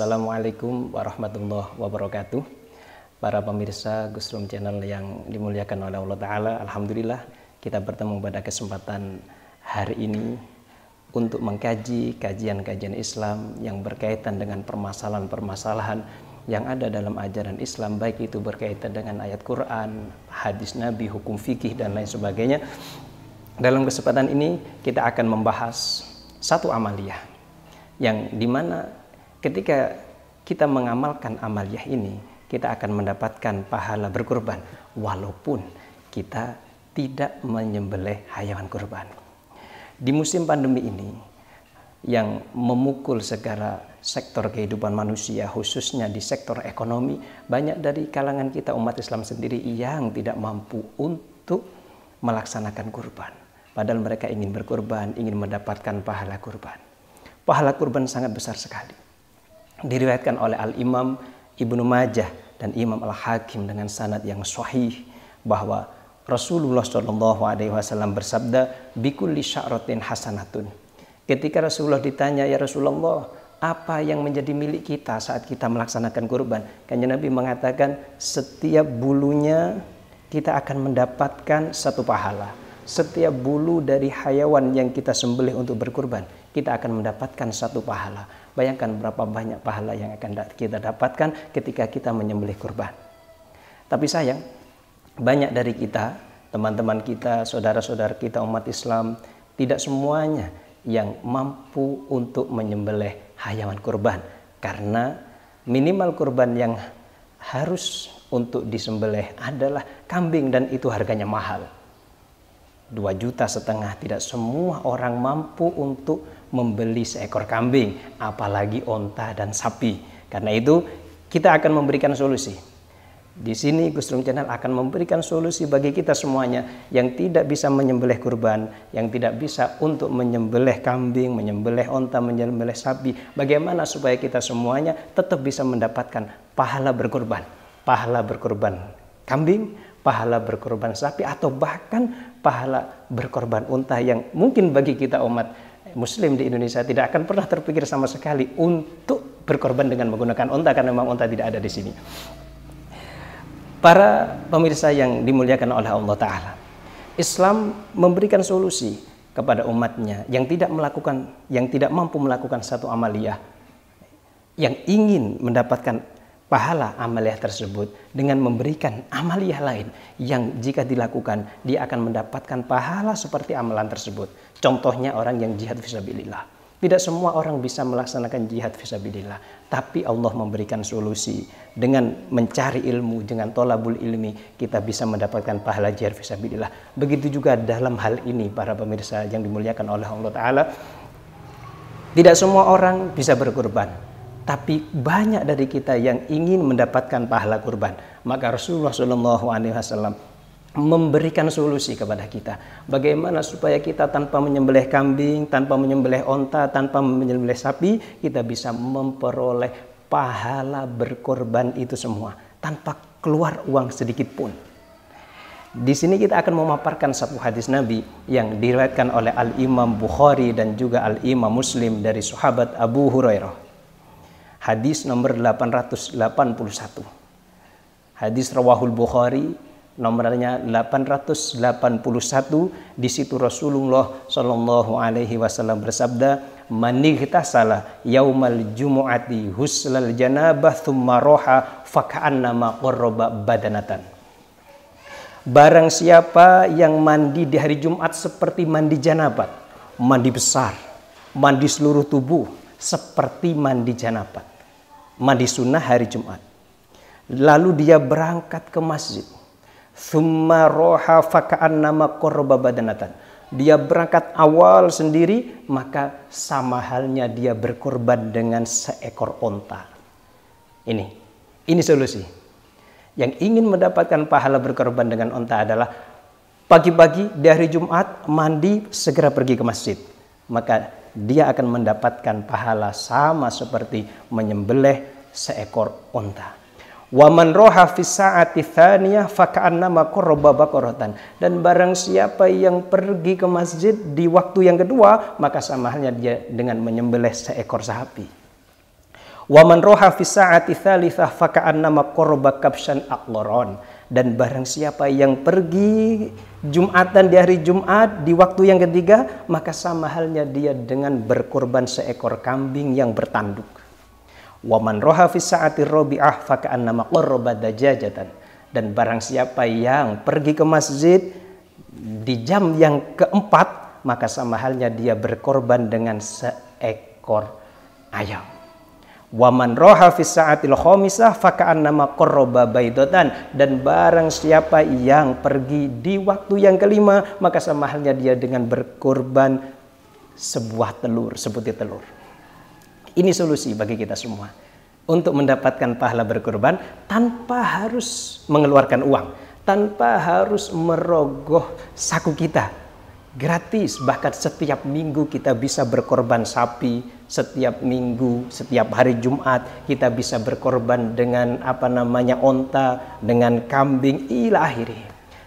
Assalamualaikum warahmatullahi wabarakatuh. Para pemirsa Gusrum Channel yang dimuliakan oleh Allah Ta'ala, Alhamdulillah kita bertemu pada kesempatan hari ini untuk mengkaji kajian-kajian Islam yang berkaitan dengan permasalahan-permasalahan yang ada dalam ajaran Islam baik itu berkaitan dengan ayat Quran, hadis Nabi, hukum fikih dan lain sebagainya. Dalam kesempatan ini kita akan membahas satu amaliyah yang di mana ketika kita mengamalkan amaliyah ini kita akan mendapatkan pahala berkurban walaupun kita tidak menyembelih hayawan kurban. Di musim pandemi ini yang memukul segala sektor kehidupan manusia khususnya di sektor ekonomi banyak dari kalangan kita umat Islam sendiri yang tidak mampu untuk melaksanakan kurban. Padahal mereka ingin berkurban ingin mendapatkan pahala kurban. Pahala kurban sangat besar sekali diriwayatkan oleh Al-Imam Ibnu Majah dan Imam Al-Hakim dengan sanad yang sahih bahwa Rasulullah Shallallahu Alaihi Wasallam bersabda, "Bikulli sya'ratin hasanatun." Ketika Rasulullah ditanya, "Ya Rasulullah, apa yang menjadi milik kita saat kita melaksanakan kurban?" Kanjeng Nabi mengatakan, "Setiap bulunya kita akan mendapatkan satu pahala. Setiap bulu dari hayawan yang kita sembelih untuk berkurban, kita akan mendapatkan satu pahala. Bayangkan berapa banyak pahala yang akan kita dapatkan ketika kita menyembelih kurban. Tapi sayang, banyak dari kita, teman-teman kita, saudara-saudara kita umat Islam, tidak semuanya yang mampu untuk menyembelih hayawan kurban karena minimal kurban yang harus untuk disembelih adalah kambing dan itu harganya mahal. Dua juta setengah tidak semua orang mampu untuk membeli seekor kambing, apalagi onta dan sapi. Karena itu kita akan memberikan solusi di sini Gus Rum Channel akan memberikan solusi bagi kita semuanya yang tidak bisa menyembelih kurban, yang tidak bisa untuk menyembelih kambing, menyembelih onta, menyembelih sapi. Bagaimana supaya kita semuanya tetap bisa mendapatkan pahala berkurban, pahala berkurban kambing, pahala berkorban sapi atau bahkan pahala berkorban unta yang mungkin bagi kita umat muslim di Indonesia tidak akan pernah terpikir sama sekali untuk berkorban dengan menggunakan unta karena memang unta tidak ada di sini. Para pemirsa yang dimuliakan oleh Allah Ta'ala. Islam memberikan solusi kepada umatnya yang tidak melakukan, yang tidak mampu melakukan satu amaliyah, yang ingin mendapatkan pahala amaliyah tersebut dengan memberikan amaliyah lain yang jika dilakukan dia akan mendapatkan pahala seperti amalan tersebut. Contohnya orang yang jihad fisabilillah. Tidak semua orang bisa melaksanakan jihad fisabilillah, tapi Allah memberikan solusi dengan mencari ilmu, dengan tolabul ilmi, kita bisa mendapatkan pahala jihad fisabilillah. Begitu juga dalam hal ini para pemirsa yang dimuliakan oleh Allah Taala, tidak semua orang bisa berkorban, tapi banyak dari kita yang ingin mendapatkan pahala kurban. Maka Rasulullah Wasallam memberikan solusi kepada kita. Bagaimana supaya kita tanpa menyembelih kambing, tanpa menyembelih onta, tanpa menyembelih sapi, kita bisa memperoleh pahala berkorban itu semua tanpa keluar uang sedikit pun. Di sini kita akan memaparkan satu hadis Nabi yang diriwayatkan oleh Al Imam Bukhari dan juga Al Imam Muslim dari sahabat Abu Hurairah. Hadis nomor 881. Hadis rawahul Bukhari nomornya 881 di situ Rasulullah Shallallahu alaihi wasallam bersabda manigtasala yaumal jumu'ati huslal janabah thumma roha faka'annama badanatan. Barang siapa yang mandi di hari Jumat seperti mandi janabat, mandi besar, mandi seluruh tubuh seperti mandi janabat, mandi sunnah hari Jumat. Lalu dia berangkat ke masjid Thumma roha faka'annama korba badanatan. Dia berangkat awal sendiri, maka sama halnya dia berkorban dengan seekor onta. Ini, ini solusi. Yang ingin mendapatkan pahala berkorban dengan onta adalah pagi-pagi di hari Jumat mandi segera pergi ke masjid. Maka dia akan mendapatkan pahala sama seperti menyembelih seekor onta. Waman roha fi sa'ati thaniyah faka'annama qarraba baqaratan. Dan barang siapa yang pergi ke masjid di waktu yang kedua, maka sama halnya dia dengan menyembelih seekor sapi. Wa man roha fi sa'ati thalithah faka'annama korba kabshan aqloron. Dan barang siapa yang pergi Jumatan di hari Jumat di waktu yang ketiga, maka sama halnya dia dengan berkorban seekor kambing yang bertanduk. Waman roha fi sa'ati robi'ah faka'annama qarraba dajajatan. Dan barang siapa yang pergi ke masjid di jam yang keempat, maka sama halnya dia berkorban dengan seekor ayam. Waman roha fis sa'atil khamisah faka'annama qarraba baidatan dan barang siapa yang pergi di waktu yang kelima maka sama halnya dia dengan berkorban sebuah telur sebutir telur. Ini solusi bagi kita semua untuk mendapatkan pahala berkorban tanpa harus mengeluarkan uang, tanpa harus merogoh saku kita. Gratis, bahkan setiap minggu kita bisa berkorban sapi, setiap minggu, setiap hari Jumat kita bisa berkorban dengan apa namanya onta, dengan kambing, ila akhiri.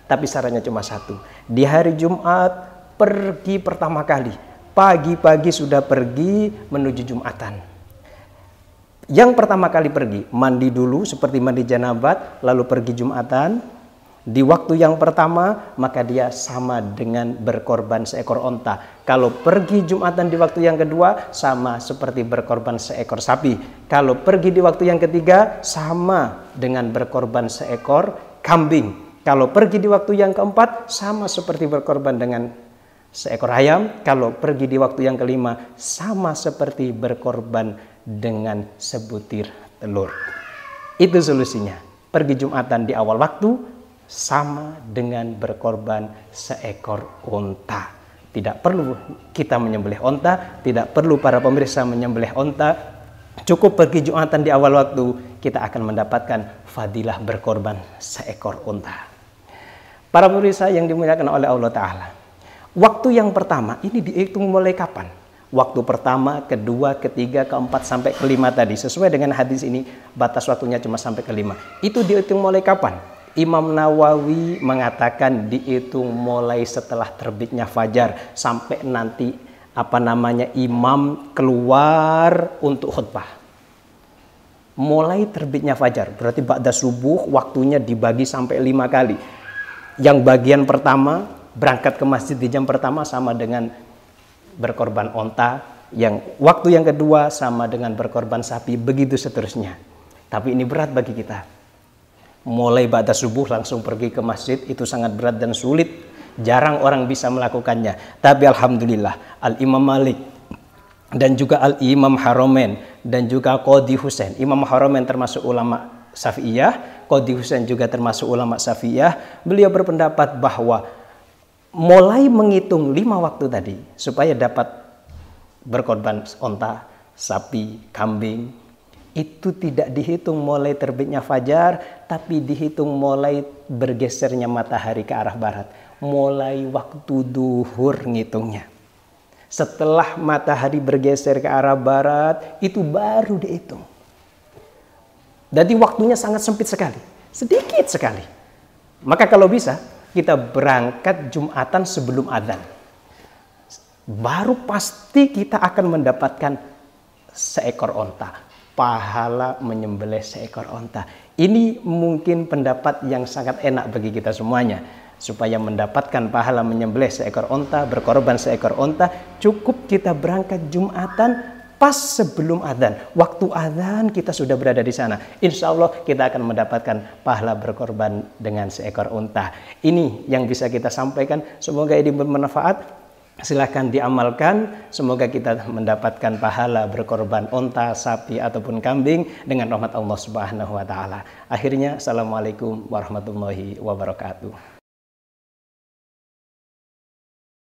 Tapi sarannya cuma satu. Di hari Jumat pergi pertama kali. Pagi-pagi sudah pergi menuju Jumatan. Yang pertama kali pergi, mandi dulu seperti mandi janabat, lalu pergi Jumatan, di waktu yang pertama, maka dia sama dengan berkorban seekor onta. Kalau pergi Jumatan di waktu yang kedua, sama seperti berkorban seekor sapi. Kalau pergi di waktu yang ketiga, sama dengan berkorban seekor kambing. Kalau pergi di waktu yang keempat, sama seperti berkorban dengan seekor ayam. Kalau pergi di waktu yang kelima, sama seperti berkorban dengan sebutir telur. Itu solusinya. Pergi Jumatan di awal waktu, sama dengan berkorban seekor unta. Tidak perlu kita menyembelih unta, tidak perlu para pemirsa menyembelih unta. Cukup pergi Jumatan di awal waktu, kita akan mendapatkan fadilah berkorban seekor unta. Para pemirsa yang dimuliakan oleh Allah Ta'ala. Waktu yang pertama, ini dihitung mulai kapan? Waktu pertama, kedua, ketiga, keempat, sampai kelima tadi. Sesuai dengan hadis ini, batas waktunya cuma sampai kelima. Itu dihitung mulai kapan? Imam Nawawi mengatakan dihitung mulai setelah terbitnya fajar sampai nanti apa namanya imam keluar untuk khutbah. Mulai terbitnya fajar, berarti ba'da subuh waktunya dibagi sampai lima kali. Yang bagian pertama berangkat ke masjid di jam pertama sama dengan berkorban onta, yang waktu yang kedua sama dengan berkorban sapi, begitu seterusnya. Tapi ini berat bagi kita mulai batas subuh langsung pergi ke masjid itu sangat berat dan sulit. Jarang orang bisa melakukannya. Tapi alhamdulillah Al Imam Malik dan juga Al Imam Haromen dan juga Qadi Husain Imam Haromen termasuk ulama Safiyah Qadi Husain juga termasuk ulama Safiyah. Beliau berpendapat bahwa mulai menghitung lima waktu tadi supaya dapat berkorban onta, sapi, kambing, itu tidak dihitung mulai terbitnya fajar, tapi dihitung mulai bergesernya matahari ke arah barat. Mulai waktu duhur ngitungnya. Setelah matahari bergeser ke arah barat, itu baru dihitung. Jadi waktunya sangat sempit sekali, sedikit sekali. Maka kalau bisa, kita berangkat Jumatan sebelum adzan. Baru pasti kita akan mendapatkan seekor onta pahala menyembelih seekor onta. Ini mungkin pendapat yang sangat enak bagi kita semuanya. Supaya mendapatkan pahala menyembelih seekor onta, berkorban seekor onta, cukup kita berangkat Jumatan pas sebelum adzan. Waktu adzan kita sudah berada di sana. Insya Allah kita akan mendapatkan pahala berkorban dengan seekor unta. Ini yang bisa kita sampaikan. Semoga ini bermanfaat silahkan diamalkan. Semoga kita mendapatkan pahala berkorban onta, sapi, ataupun kambing dengan rahmat Allah Subhanahu wa Ta'ala. Akhirnya, Assalamualaikum warahmatullahi wabarakatuh.